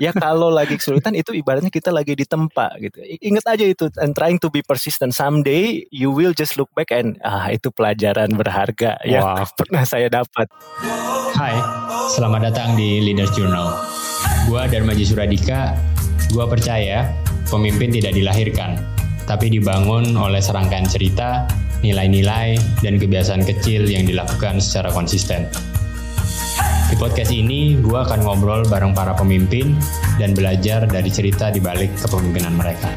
ya kalau lagi kesulitan itu ibaratnya kita lagi di tempat gitu. Ingat aja itu and trying to be persistent someday you will just look back and ah itu pelajaran berharga yang pernah saya dapat. Hai, selamat datang di Leaders Journal. Gua Dharma Suradika. Gua percaya pemimpin tidak dilahirkan, tapi dibangun oleh serangkaian cerita, nilai-nilai, dan kebiasaan kecil yang dilakukan secara konsisten. Di podcast ini, gue akan ngobrol bareng para pemimpin dan belajar dari cerita di balik kepemimpinan mereka.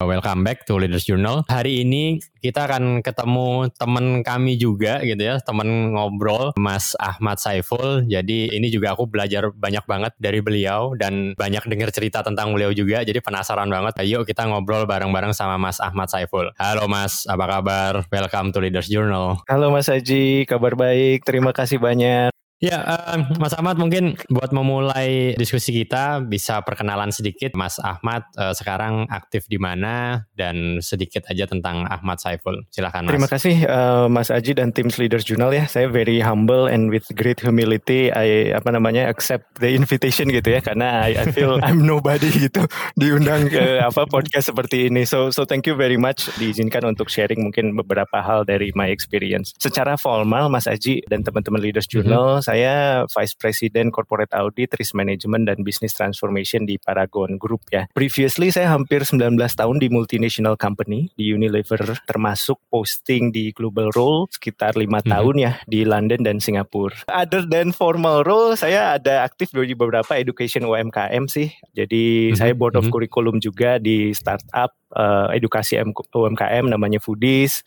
Welcome back to Leaders Journal. Hari ini kita akan ketemu teman kami juga gitu ya, teman ngobrol Mas Ahmad Saiful. Jadi ini juga aku belajar banyak banget dari beliau dan banyak dengar cerita tentang beliau juga. Jadi penasaran banget. Yuk kita ngobrol bareng-bareng sama Mas Ahmad Saiful. Halo Mas, apa kabar? Welcome to Leaders Journal. Halo Mas Haji, kabar baik. Terima kasih banyak. Ya, uh, Mas Ahmad mungkin buat memulai diskusi kita bisa perkenalan sedikit Mas Ahmad uh, sekarang aktif di mana dan sedikit aja tentang Ahmad Saiful. Silakan Mas. Terima kasih uh, Mas Aji dan tim Leaders Journal ya. Saya very humble and with great humility I apa namanya accept the invitation gitu ya karena I, I feel I'm nobody gitu diundang ke apa podcast seperti ini. So so thank you very much diizinkan untuk sharing mungkin beberapa hal dari my experience. Secara formal Mas Aji dan teman-teman Leaders Journal mm -hmm saya Vice President Corporate Audit, Risk Management, dan Business Transformation di Paragon Group ya. Previously saya hampir 19 tahun di multinational company, di Unilever, termasuk posting di global role sekitar lima hmm. tahun ya di London dan Singapura. Other than formal role, saya ada aktif di beberapa education UMKM sih. Jadi hmm. saya board of hmm. curriculum juga di startup uh, edukasi UMKM namanya Foodies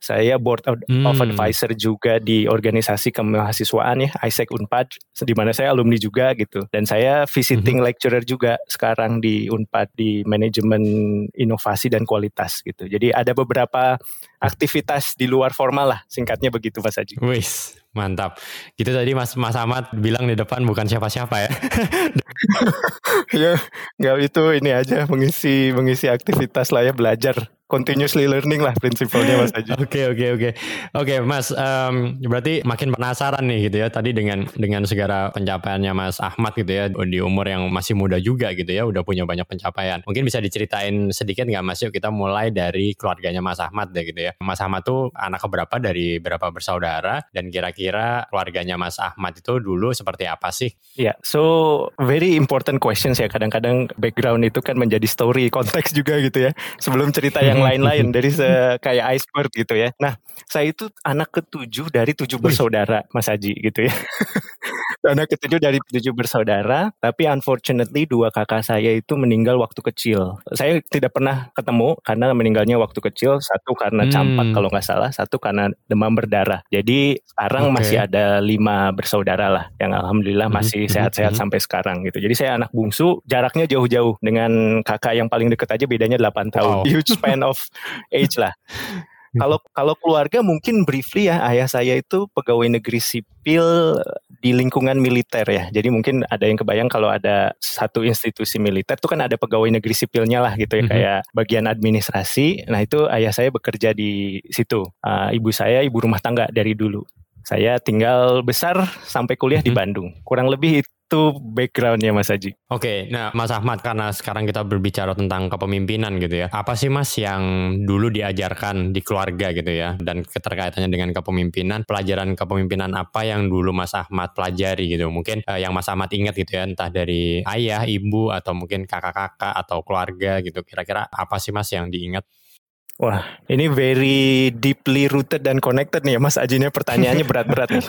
saya board of hmm. advisor juga di organisasi kemahasiswaan ya, ISEC Unpad, di mana saya alumni juga gitu. Dan saya visiting hmm. lecturer juga sekarang di Unpad di manajemen inovasi dan kualitas gitu. Jadi ada beberapa aktivitas di luar formal lah, singkatnya begitu Mas Haji. Wis, mantap. Gitu tadi Mas Mas Ahmad bilang di depan bukan siapa-siapa ya. ya, nggak itu ini aja mengisi mengisi aktivitas lah ya belajar continuously learning lah prinsipnya Mas Haji. Oke oke oke oke Mas um, berarti makin penasaran nih gitu ya tadi dengan dengan segala pencapaiannya Mas Ahmad gitu ya di umur yang masih muda juga gitu ya udah punya banyak pencapaian. Mungkin bisa diceritain sedikit nggak Mas yuk kita mulai dari keluarganya Mas Ahmad deh gitu ya. Mas Ahmad tuh anak keberapa dari berapa bersaudara dan kira-kira keluarganya Mas Ahmad itu dulu seperti apa sih? Iya, yeah, so very important questions ya kadang-kadang background itu kan menjadi story konteks juga gitu ya. Sebelum cerita yang yang lain-lain dari se kayak iceberg gitu ya. Nah, saya itu anak ketujuh dari tujuh bersaudara, Mas Haji gitu ya. anak ketujuh dari tujuh bersaudara, tapi unfortunately dua kakak saya itu meninggal waktu kecil. Saya tidak pernah ketemu karena meninggalnya waktu kecil, satu karena hmm. campak kalau nggak salah, satu karena demam berdarah. Jadi sekarang okay. masih ada lima bersaudara lah yang alhamdulillah hmm, masih hmm, sehat-sehat hmm. sampai sekarang gitu. Jadi saya anak bungsu, jaraknya jauh-jauh dengan kakak yang paling dekat aja bedanya 8 tahun. Wow. Huge span of age lah. Kalau kalau keluarga mungkin briefly ya ayah saya itu pegawai negeri sipil di lingkungan militer ya. Jadi mungkin ada yang kebayang kalau ada satu institusi militer itu kan ada pegawai negeri sipilnya lah gitu ya mm -hmm. kayak bagian administrasi. Nah itu ayah saya bekerja di situ. Uh, ibu saya ibu rumah tangga dari dulu. Saya tinggal besar sampai kuliah mm -hmm. di Bandung. Kurang lebih itu backgroundnya Mas Haji. Oke, nah Mas Ahmad karena sekarang kita berbicara tentang kepemimpinan gitu ya. Apa sih Mas yang dulu diajarkan di keluarga gitu ya dan keterkaitannya dengan kepemimpinan, pelajaran kepemimpinan apa yang dulu Mas Ahmad pelajari gitu. Mungkin eh, yang Mas Ahmad ingat gitu ya, entah dari ayah, ibu atau mungkin kakak-kakak atau keluarga gitu. Kira-kira apa sih Mas yang diingat? Wah, ini very deeply rooted dan connected nih ya Mas Ajinya pertanyaannya berat-berat nih.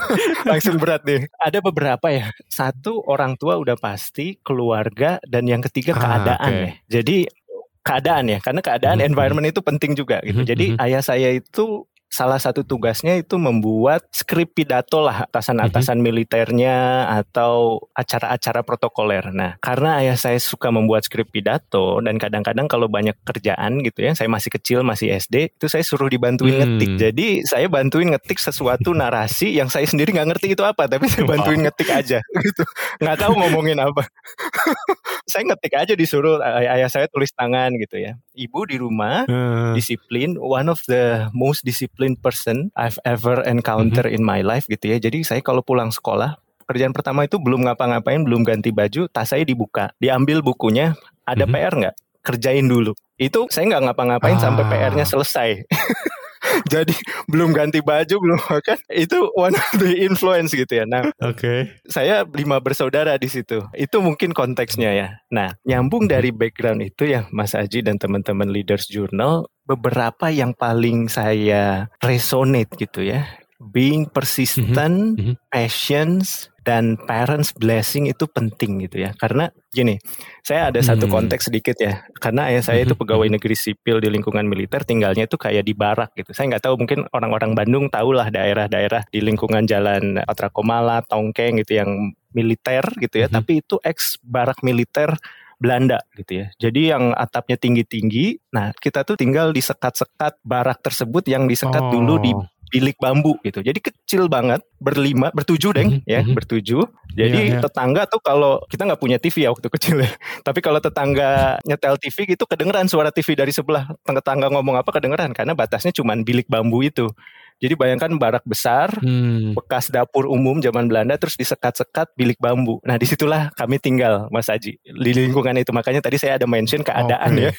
Langsung berat nih. Ada beberapa ya. Satu orang tua udah pasti, keluarga dan yang ketiga ah, keadaan okay. ya. Jadi keadaan ya, karena keadaan mm -hmm. environment itu penting juga gitu. Mm -hmm. Jadi hmm. ayah saya itu salah satu tugasnya itu membuat skrip pidato lah atasan-atasan mm -hmm. militernya atau acara-acara protokoler. Nah, karena ayah saya suka membuat skrip pidato dan kadang-kadang kalau banyak kerjaan gitu ya, saya masih kecil, masih SD, itu saya suruh dibantuin hmm. ngetik. Jadi saya bantuin ngetik sesuatu narasi yang saya sendiri nggak ngerti itu apa, tapi saya bantuin ngetik aja gitu. Nggak tahu ngomongin apa. saya ngetik aja disuruh ay ayah saya tulis tangan gitu ya. Ibu di rumah hmm. disiplin, one of the most disciplined person I've ever encounter mm -hmm. in my life gitu ya. Jadi saya kalau pulang sekolah Kerjaan pertama itu belum ngapa-ngapain, belum ganti baju, tas saya dibuka, diambil bukunya, ada Mhm. PR nggak? Kerjain dulu. Itu saya nggak ngapa-ngapain sampai Ah. PR-nya selesai. Jadi belum ganti baju, belum makan. Itu one of the influence gitu ya. Nah, Oke. saya lima bersaudara di situ. Itu mungkin konteksnya ya. Nah, nyambung dari background itu ya Mas Aji dan teman-teman Leaders Journal, beberapa yang paling saya resonate gitu ya. Being persistent, Mhm. patience, dan parents blessing itu penting gitu ya. Karena gini, saya ada satu Hmm. konteks sedikit ya. Karena ayah saya itu Mhm, pegawai negeri sipil di lingkungan militer, tinggalnya itu kayak di barak gitu. Saya nggak tahu mungkin orang-orang Bandung tahulah daerah-daerah di lingkungan jalan Patra Komala, Tongkeng gitu yang militer gitu ya. Mhm. Tapi itu ex barak militer Belanda gitu ya. Jadi yang atapnya tinggi-tinggi, nah kita tuh tinggal di sekat-sekat barak tersebut yang disekat dulu di Oh. bilik bambu gitu. Jadi kecil banget, berlima, bertujuh deng, Mhm, ya, mhm. bertujuh. Jadi Iya, iya. tetangga tuh kalau kita nggak punya TV ya waktu kecil ya. Tapi kalau tetangga nyetel TV gitu kedengeran suara TV dari sebelah. Tetangga ngomong apa kedengeran karena batasnya cuman bilik bambu itu. Jadi bayangkan barak besar, Hmm. bekas dapur umum zaman Belanda terus disekat-sekat bilik bambu. Nah di situlah kami tinggal Mas Aji di lingkungan itu. Makanya tadi saya ada mention keadaan Oke. ya.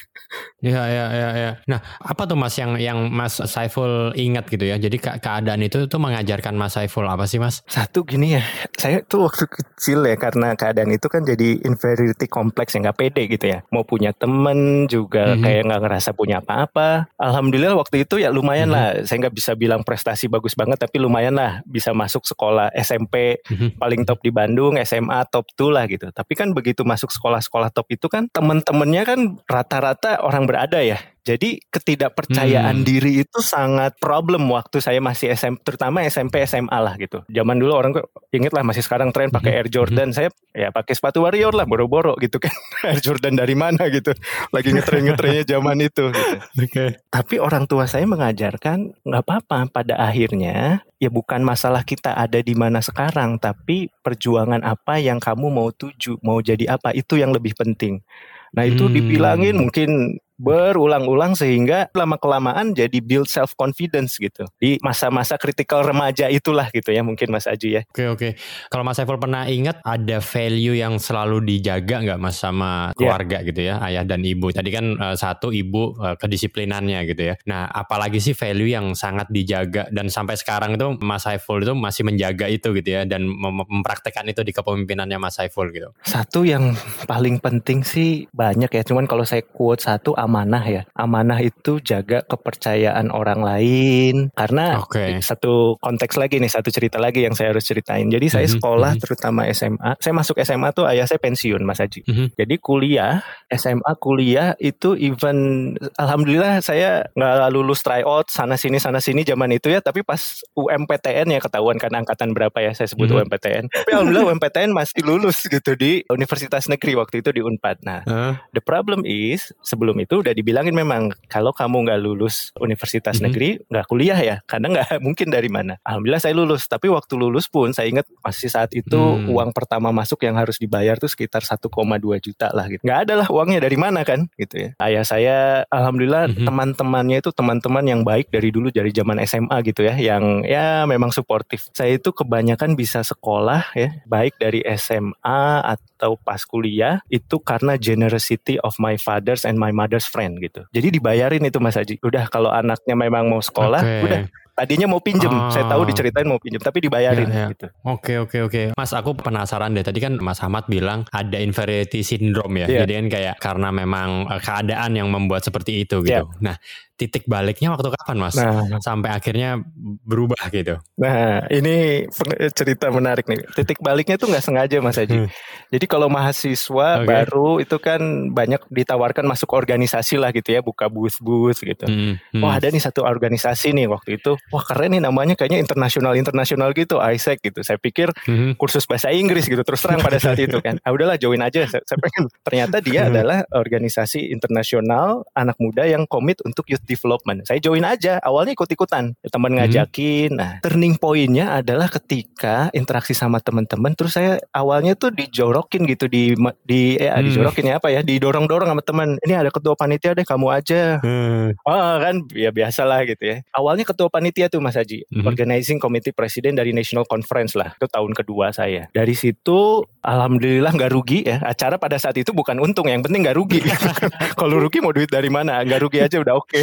Iya, iya, iya, iya. Nah, apa tuh Mas yang yang Mas Saiful ingat gitu ya? Jadi ke- keadaan itu tuh mengajarkan Mas Saiful apa sih, Mas? Satu gini ya, saya tuh waktu kecil ya karena keadaan itu kan jadi inferiority complex yang nggak pede gitu ya. Mau punya temen juga Mhm. kayak nggak ngerasa punya apa-apa. Alhamdulillah waktu itu ya lumayan Mhm. lah. Saya nggak bisa bilang prestasi bagus banget tapi lumayan lah bisa masuk sekolah SMP Mhm. paling top di Bandung, SMA top 2 lah gitu. Tapi kan begitu masuk sekolah-sekolah top itu kan temen-temennya kan rata-rata orang berada ya. Jadi ketidakpercayaan Hmm. diri itu sangat problem waktu saya masih SMP, terutama SMP SMA lah gitu. Zaman dulu orang kok inget lah masih sekarang tren pakai Mhm. Air Jordan, saya ya pakai sepatu Warrior lah, boro-boro gitu kan. Air Jordan dari mana gitu. Lagi ngetren-ngetrennya zaman itu gitu. Oke. Tapi orang tua saya mengajarkan nggak apa-apa pada akhirnya ya bukan masalah kita ada di mana sekarang, tapi perjuangan apa yang kamu mau tuju, mau jadi apa itu yang lebih penting. Nah itu Hmm. dibilangin mungkin berulang-ulang sehingga lama kelamaan jadi build self confidence gitu di masa-masa kritikal remaja itulah gitu ya mungkin Mas Aji ya. Oke oke. Kalau Mas Saiful pernah ingat ada value yang selalu dijaga nggak Mas sama Ya. keluarga gitu ya, ayah dan ibu. Tadi kan eh, satu ibu eh, kedisiplinannya gitu ya. Nah, apalagi sih value yang sangat dijaga dan sampai sekarang itu Mas Saiful itu masih menjaga itu gitu ya dan mem- mempraktekkan itu di kepemimpinannya Mas Saiful gitu. Satu yang paling penting sih banyak ya, cuman kalau saya quote satu amanah ya. Amanah itu jaga kepercayaan orang lain. Karena Oke. satu konteks lagi nih, satu cerita lagi yang saya harus ceritain. Jadi saya Mhm, sekolah mhm. terutama SMA. Saya masuk SMA tuh ayah saya pensiun Mas Haji. Mhm. Jadi kuliah, SMA kuliah itu even alhamdulillah saya nggak lulus tryout sana sini sana sini zaman itu ya, tapi pas UMPTN ya ketahuan kan angkatan berapa ya saya sebut Mhm. UMPTN. Tapi alhamdulillah UMPTN masih lulus gitu di Universitas Negeri waktu itu di Unpad. Nah, Hah? The problem is sebelum itu udah dibilangin memang kalau kamu nggak lulus universitas Mhm. negeri nggak kuliah ya karena nggak mungkin dari mana. Alhamdulillah saya lulus tapi waktu lulus pun saya ingat masih saat itu Hmm. uang pertama masuk yang harus dibayar tuh sekitar 1,2 juta lah gitu. Nggak ada lah uangnya dari mana kan gitu ya. Ayah saya alhamdulillah Mhm. teman-temannya itu teman-teman yang baik dari dulu dari zaman SMA gitu ya yang ya memang suportif. Saya itu kebanyakan bisa sekolah ya baik dari SMA atau pas kuliah itu karena generosity of my fathers and my mother's friend gitu. Jadi dibayarin itu Mas Haji. Udah kalau anaknya memang mau sekolah, Oke. udah tadinya mau pinjem. Ah. Saya tahu diceritain mau pinjem, tapi dibayarin Ya, ya. gitu. Oke oke oke. Mas aku penasaran deh. Tadi kan Mas Ahmad bilang ada inferiority syndrome ya. Iya. Jadi kan kayak karena memang eh, keadaan yang membuat seperti itu gitu. Nah titik baliknya waktu kapan Mas? Nah, Sampai akhirnya berubah gitu. nah ini cerita menarik nih. Titik baliknya tuh nggak sengaja Mas Haji. Hmm. Jadi kalau mahasiswa Oke. baru itu kan banyak ditawarkan masuk organisasi lah gitu ya, buka booth-booth gitu. Hmm, hmm. Wah ada nih satu organisasi nih waktu itu. Wah keren nih namanya kayaknya internasional internasional gitu, ISEC gitu. Saya pikir Mhm. kursus bahasa Inggris gitu terus terang pada saat itu kan. Ah udahlah join aja. Saya, saya pengen. Ternyata dia adalah organisasi internasional anak muda yang komit untuk youth development. Saya join aja, awalnya ikut-ikutan, teman Hmm. ngajakin. Nah, turning pointnya adalah ketika interaksi sama teman-teman, terus saya awalnya tuh dijorokin gitu di di eh Hmm. dijorokin ya apa ya, didorong-dorong sama teman. Ini ada ketua panitia deh, kamu aja. Hmm. Oh kan ya biasalah gitu ya. Awalnya ketua panitia tuh Mas Haji, Mhm. organizing committee presiden dari National Conference lah. Itu tahun kedua saya. Dari situ alhamdulillah nggak rugi ya. Acara pada saat itu bukan untung, yang penting nggak rugi. Kalau rugi mau duit dari mana? Nggak rugi aja udah oke.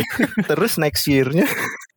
Terus next year-nya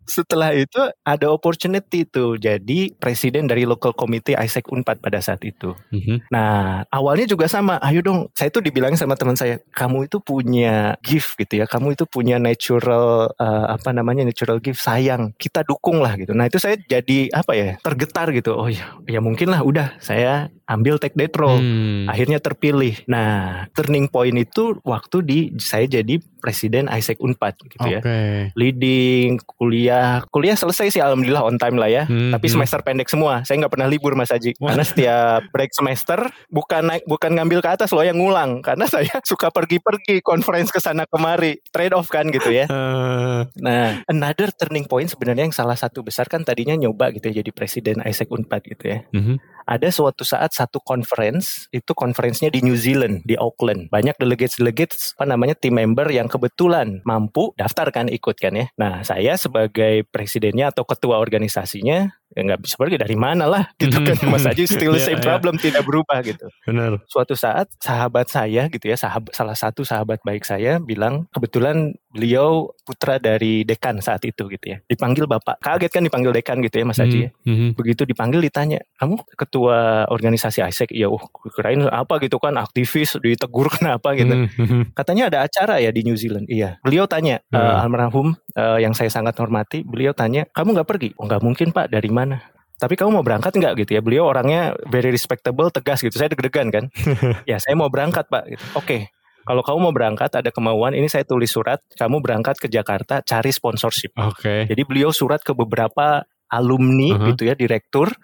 setelah itu ada opportunity tuh jadi presiden dari local committee Isaac Unpad pada saat itu. Mhm. Nah, awalnya juga sama. Ayo dong, saya tuh dibilangin sama teman saya, kamu itu punya gift gitu ya. Kamu itu punya natural eh, apa namanya natural gift. Sayang, kita dukung lah gitu. Nah, itu saya jadi apa ya? Tergetar gitu. Oh ya, ya mungkin lah udah saya ambil take that role. Hmm. Akhirnya terpilih. Nah, turning point itu waktu di saya jadi presiden Isaac Unpad gitu ya. Oke. Leading, kuliah, kuliah selesai sih alhamdulillah on time lah ya. Hmm, Tapi hmm. semester pendek semua. Saya nggak pernah libur Mas Haji. Wah. Karena setiap break semester bukan naik bukan ngambil ke atas loh yang ngulang. Karena saya suka pergi-pergi conference ke sana kemari. Trade off kan gitu ya. Eh, Nah, another turning point sebenarnya yang salah satu besar kan tadinya nyoba gitu ya jadi presiden Isaac Unpad gitu ya. mhm. Ada suatu saat satu conference, itu conference-nya di New Zealand, di Auckland. Banyak delegates-delegates, apa namanya, tim member yang kebetulan mampu daftar kan, ikut kan ya. Nah, saya sebagai presidennya atau ketua organisasinya, ya nggak bisa pergi dari mana lah, gitu kan. Mas Aji still the Iya, same iya. problem, tidak berubah gitu. Benar. Suatu saat sahabat saya gitu ya, sahab- salah satu sahabat baik saya bilang, kebetulan beliau putra dari dekan saat itu gitu ya. Dipanggil bapak, kaget kan dipanggil dekan gitu ya Mas Aji ya Mhm. begitu dipanggil ditanya kamu ketua organisasi Isaac ya oh kirain apa gitu kan aktivis ditegur kenapa gitu Mhm, mhm. katanya ada acara ya di New Zealand iya beliau tanya eh, almarhum eh, yang saya sangat hormati beliau tanya kamu nggak pergi oh nggak mungkin pak dari mana tapi kamu mau berangkat nggak gitu ya beliau orangnya very respectable tegas gitu saya deg-degan kan ya saya mau berangkat pak gitu. oke kalau kamu mau berangkat ada kemauan ini saya tulis surat kamu berangkat ke Jakarta cari sponsorship Oke. jadi beliau surat ke beberapa alumni Uh-huh. gitu ya direktur.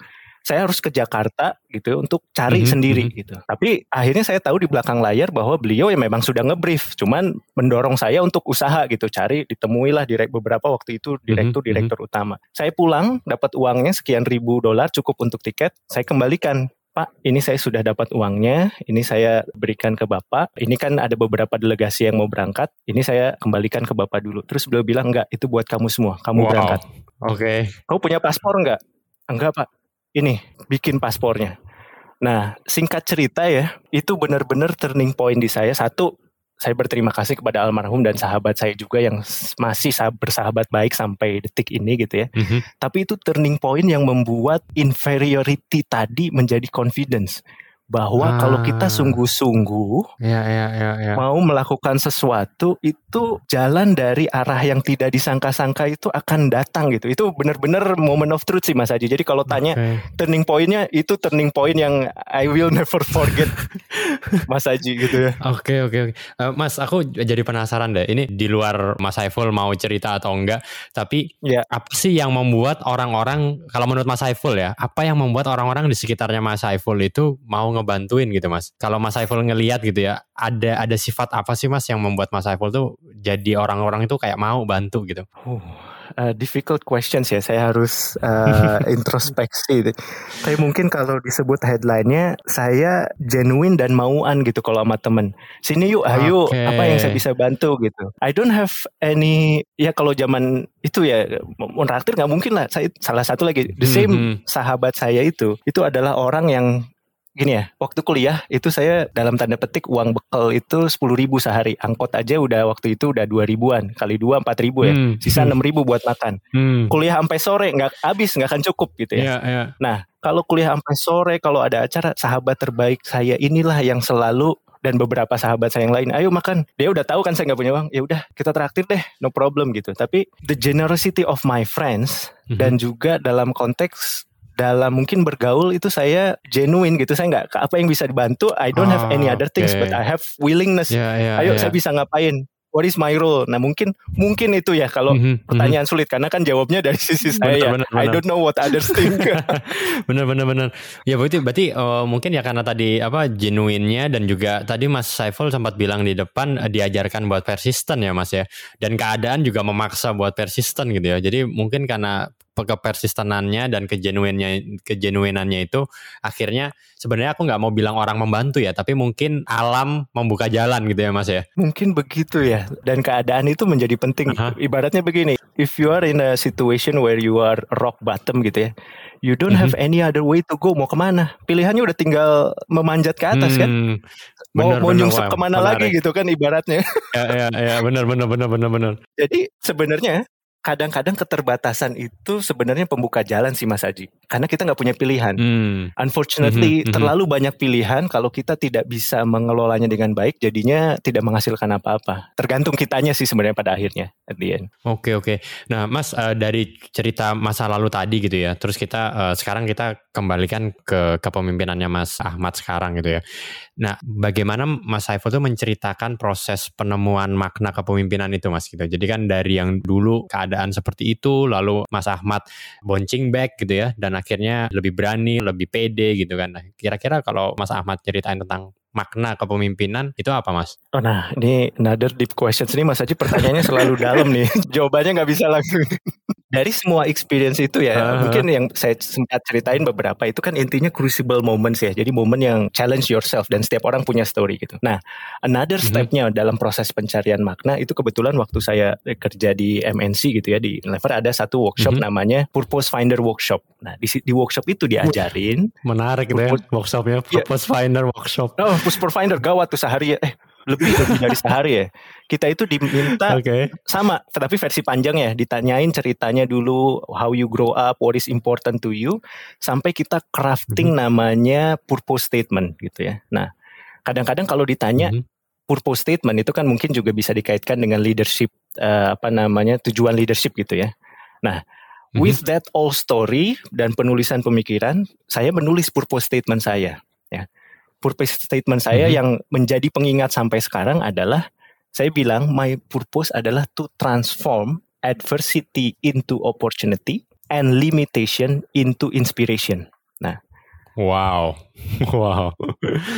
Saya harus ke Jakarta gitu ya, untuk cari Mhm, sendiri mhm. gitu. Tapi akhirnya saya tahu di belakang layar bahwa beliau ya memang sudah ngebrief, cuman mendorong saya untuk usaha gitu, cari ditemuilah direk beberapa waktu itu direktur Mhm, direktur utama. Saya pulang dapat uangnya sekian ribu dolar cukup untuk tiket, saya kembalikan Pak, ini saya sudah dapat uangnya, ini saya berikan ke Bapak. Ini kan ada beberapa delegasi yang mau berangkat, ini saya kembalikan ke Bapak dulu. Terus beliau bilang, enggak, itu buat kamu semua, kamu Wow. berangkat. Oke. Kamu punya paspor enggak? Enggak Pak, ini, bikin paspornya. Nah, singkat cerita ya, itu benar-benar turning point di saya. Satu, saya berterima kasih kepada almarhum dan sahabat saya juga yang masih sah- bersahabat baik sampai detik ini gitu ya. Mhm. Tapi itu turning point yang membuat inferiority tadi menjadi confidence. Bahwa kalau kita Ah. sungguh-sungguh Ya, ya, ya, ya. mau melakukan sesuatu itu jalan dari arah yang tidak disangka-sangka itu akan datang gitu. Itu benar-benar moment of truth sih Mas Haji. Jadi kalau tanya Oke. turning pointnya itu turning point yang I will never forget Mas Haji gitu ya. Oke oke oke. Eh, Mas, aku jadi penasaran deh. Ini di luar Mas Saiful mau cerita atau enggak? Tapi Ya. apa sih yang membuat orang-orang kalau menurut Mas Saiful ya, apa yang membuat orang-orang di sekitarnya Mas Saiful itu mau ngebantuin gitu, Mas? Kalau Mas Saiful ngelihat gitu ya, ada ada sifat apa sih Mas yang membuat Mas Saiful tuh jadi orang-orang itu kayak mau bantu gitu? Uh, uh, difficult questions ya. Saya harus uh, introspeksi. Tapi mungkin kalau disebut headline-nya saya genuine dan mauan gitu kalau sama temen. Sini yuk, ayo. Apa yang saya bisa bantu gitu. I don't have any ya kalau zaman itu ya mau traktir nggak mungkin lah. Saya salah satu lagi the same Mhm. sahabat saya itu itu adalah orang yang gini ya waktu kuliah itu saya dalam tanda petik uang bekal itu sepuluh ribu sehari angkot aja udah waktu itu udah dua ribuan kali dua empat ribu ya Hmm. sisa enam ribu buat makan Hmm. kuliah sampai sore nggak habis nggak akan cukup gitu ya Iya, iya. nah kalau kuliah sampai sore kalau ada acara sahabat terbaik saya inilah yang selalu dan beberapa sahabat saya yang lain ayo makan dia udah tahu kan saya nggak punya uang ya udah kita traktir deh no problem gitu tapi the generosity of my friends Mhm. dan juga dalam konteks dalam mungkin bergaul itu saya genuine gitu saya nggak apa yang bisa dibantu I don't have any other things Oke. but I have willingness Iya, iya, ayo iya. saya bisa ngapain what is my role? Nah mungkin mungkin itu ya kalau mm-hmm. pertanyaan sulit karena kan jawabnya dari sisi saya. Bener, ya. bener, bener. I don't know what others think. bener bener bener. Ya berarti berarti uh, mungkin ya karena tadi apa genuinnya dan juga tadi Mas Saiful sempat bilang di depan uh, diajarkan buat persisten ya Mas ya. Dan keadaan juga memaksa buat persisten gitu ya. Jadi mungkin karena kepersistenannya dan kejenuinnya kejenuinannya itu akhirnya sebenarnya aku nggak mau bilang orang membantu ya tapi mungkin alam membuka jalan gitu ya mas ya mungkin begitu ya dan keadaan itu menjadi penting uh -huh. ibaratnya begini if you are in a situation where you are rock bottom gitu ya you don't have mm -hmm. any other way to go mau ke mana pilihannya udah tinggal memanjat ke atas kan? hmm, kan mau bener, mau nyungsep ke mana menarik. lagi gitu kan ibaratnya ya ya ya benar benar benar benar benar jadi sebenarnya kadang-kadang keterbatasan itu sebenarnya pembuka jalan sih Mas Aji. Karena kita nggak punya pilihan. Hmm. Unfortunately, mm -hmm. terlalu banyak pilihan. Kalau kita tidak bisa mengelolanya dengan baik, jadinya tidak menghasilkan apa-apa. Tergantung kitanya sih sebenarnya pada akhirnya. At the end. Oke okay, oke. Okay. Nah Mas uh, dari cerita masa lalu tadi gitu ya. Terus kita uh, sekarang kita kembalikan ke kepemimpinannya Mas Ahmad sekarang gitu ya. Nah, bagaimana Mas Saiful itu menceritakan proses penemuan makna kepemimpinan itu Mas gitu. Jadi kan dari yang dulu keadaan seperti itu, lalu Mas Ahmad bouncing back gitu ya, dan akhirnya lebih berani, lebih pede gitu kan. Nah, kira-kira kalau Mas Ahmad ceritain tentang makna kepemimpinan itu apa mas? Oh nah ini another deep questions ini mas Haji pertanyaannya selalu dalam nih jawabannya nggak bisa langsung dari semua experience itu ya uh-huh. mungkin yang saya sempat ceritain beberapa itu kan intinya crucible moments ya jadi momen yang challenge yourself dan setiap orang punya story gitu nah another mhm. stepnya uh-huh. dalam proses pencarian makna itu kebetulan waktu saya kerja di MNC gitu ya di Lever ada satu workshop uh-huh. namanya Purpose Finder Workshop nah di, di workshop itu diajarin menarik gitu ya workshopnya iya. Purpose yeah. Finder Workshop oh Purpose Finder gawat tuh sehari ya eh lebih lebih dari sehari ya. Kita itu diminta okay. sama, tetapi versi panjang ya. Ditanyain ceritanya dulu, how you grow up, what is important to you, sampai kita crafting mm -hmm. namanya purpose statement gitu ya. Nah, kadang-kadang kalau ditanya mm -hmm. purpose statement itu kan mungkin juga bisa dikaitkan dengan leadership, uh, apa namanya tujuan leadership gitu ya. Nah, mm -hmm. with that all story dan penulisan pemikiran, saya menulis purpose statement saya. Ya purpose statement saya mm-hmm. yang menjadi pengingat sampai sekarang adalah saya bilang my purpose adalah to transform adversity into opportunity and limitation into inspiration. Nah, wow, wow.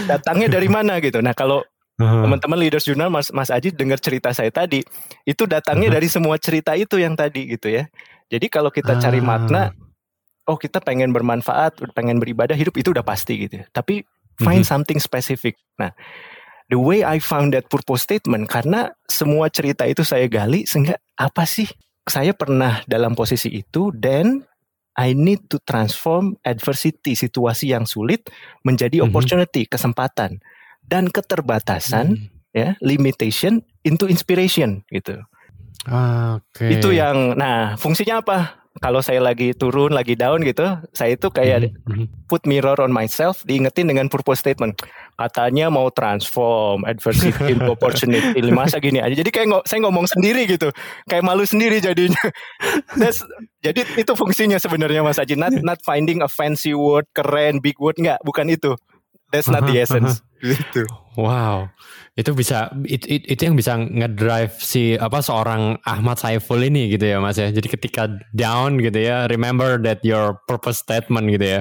Datangnya dari mana gitu? Nah, kalau uh-huh. teman-teman leaders journal Mas Mas Aji dengar cerita saya tadi, itu datangnya uh-huh. dari semua cerita itu yang tadi gitu ya. Jadi kalau kita cari makna, oh kita pengen bermanfaat, pengen beribadah, hidup itu udah pasti gitu. Ya. Tapi Find -hmm. something specific. Nah, the way I found that purpose statement karena semua cerita itu saya gali sehingga apa sih saya pernah dalam posisi itu dan I need to transform adversity situasi yang sulit menjadi mm -hmm. opportunity kesempatan dan keterbatasan mm -hmm. ya limitation into inspiration gitu. Okay. Itu yang nah fungsinya apa? Kalau saya lagi turun, lagi down gitu, saya itu kayak mm-hmm. put mirror on myself, diingetin dengan purpose statement. Katanya mau transform adversity into opportunity. Masa gini aja. Jadi kayak ng- saya ngomong sendiri gitu, kayak malu sendiri jadinya. That's, jadi itu fungsinya sebenarnya Mas Aji. Not, not finding a fancy word, keren, big word, nggak, bukan itu. That's not the essence. Gitu. Wow, itu bisa itu, itu, itu yang bisa ngedrive si apa seorang Ahmad Saiful ini gitu ya Mas ya. Jadi ketika down gitu ya, remember that your purpose statement gitu ya.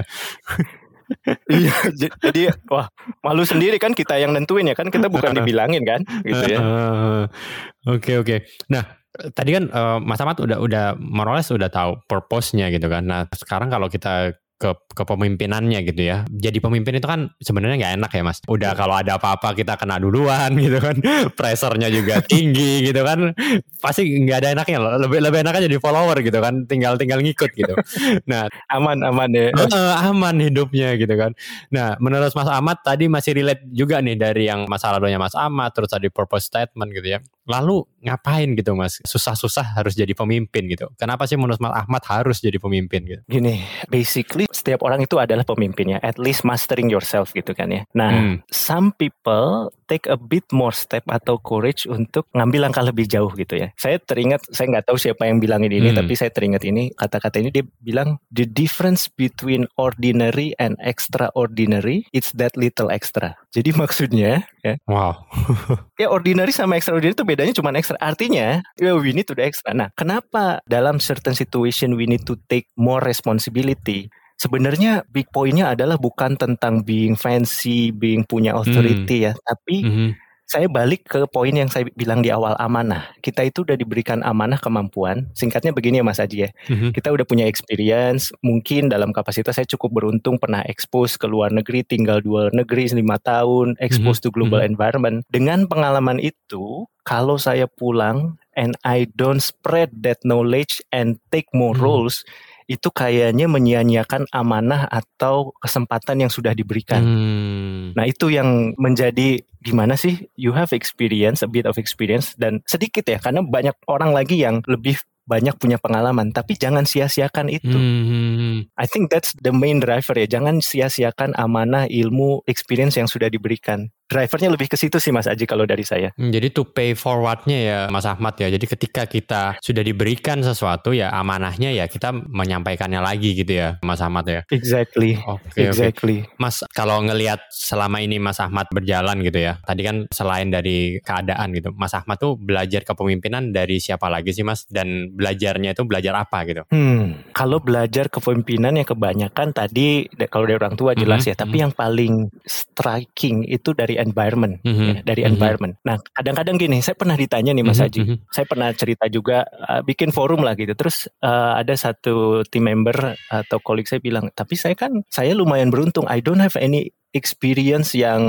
iya, jadi wah malu sendiri kan kita yang nentuin ya kan kita bukan dibilangin kan gitu ya. Oke oke. Okay, okay. Nah tadi kan uh, Mas Ahmad udah udah Moroles udah tahu purpose-nya gitu kan. Nah sekarang kalau kita ke kepemimpinannya gitu ya. Jadi pemimpin itu kan sebenarnya nggak enak ya mas. Udah kalau ada apa-apa kita kena duluan gitu kan. Pressernya juga tinggi gitu kan. Pasti nggak ada enaknya. Lebih lebih enak jadi follower gitu kan. Tinggal tinggal ngikut gitu. Nah aman aman ya. Uh, aman hidupnya gitu kan. Nah menurut Mas Ahmad tadi masih relate juga nih dari yang masa lalunya Mas Ahmad. Terus tadi purpose statement gitu ya. Lalu ngapain gitu mas? Susah-susah harus jadi pemimpin gitu. Kenapa sih menurut Mas Ahmad harus jadi pemimpin gitu? Gini, basically setiap orang itu adalah pemimpinnya. At least mastering yourself gitu kan ya. Nah, Hmm. some people take a bit more step atau courage untuk ngambil langkah lebih jauh gitu ya. Saya teringat, saya nggak tahu siapa yang bilangin ini, Hmm. tapi saya teringat ini kata-kata ini dia bilang the difference between ordinary and extraordinary it's that little extra. Jadi maksudnya ya, Wow. ya ordinary sama extraordinary itu bedanya cuma extra. Artinya ya, we need to do extra. Nah, kenapa dalam certain situation we need to take more responsibility? Sebenarnya big pointnya adalah bukan tentang being fancy, being punya authority ya, tapi Mhm. saya balik ke poin yang saya bilang di awal amanah. Kita itu udah diberikan amanah kemampuan. Singkatnya begini ya Mas Aji ya. Mhm. Kita udah punya experience. Mungkin dalam kapasitas saya cukup beruntung pernah expose ke luar negeri, tinggal dua negeri lima tahun, expose to global environment. Dengan pengalaman itu, kalau saya pulang and I don't spread that knowledge and take more Hmm. roles, itu kayaknya menyia-nyiakan amanah atau kesempatan yang sudah diberikan. Hmm. Nah itu yang menjadi gimana sih you have experience, a bit of experience dan sedikit ya karena banyak orang lagi yang lebih banyak punya pengalaman tapi jangan sia-siakan itu. Hmm. I think that's the main driver ya. Jangan sia-siakan amanah, ilmu, experience yang sudah diberikan. Drivernya lebih ke situ sih Mas Aji kalau dari saya. Hmm, Jadi to pay forwardnya ya Mas Ahmad ya. Jadi ketika kita sudah diberikan sesuatu ya amanahnya ya kita menyampaikannya lagi gitu ya Mas Ahmad ya. Exactly. Oke oke. exactly. Mas kalau ngelihat selama ini Mas Ahmad berjalan gitu ya. Tadi kan selain dari keadaan gitu. Mas Ahmad tuh belajar kepemimpinan dari siapa lagi sih Mas? Dan belajarnya itu belajar apa gitu? Hmm, kalau belajar kepemimpinan yang kebanyakan tadi kalau dari orang tua jelas Mhm, ya, tapi mhm. yang paling striking itu dari environment, Mhm, ya, dari mhm. environment. Nah, kadang-kadang gini, saya pernah ditanya nih Mas Mhm, Haji, mhm. saya pernah cerita juga uh, bikin forum lah gitu. Terus uh, ada satu team member atau kolik saya bilang, tapi saya kan saya lumayan beruntung, I don't have any experience yang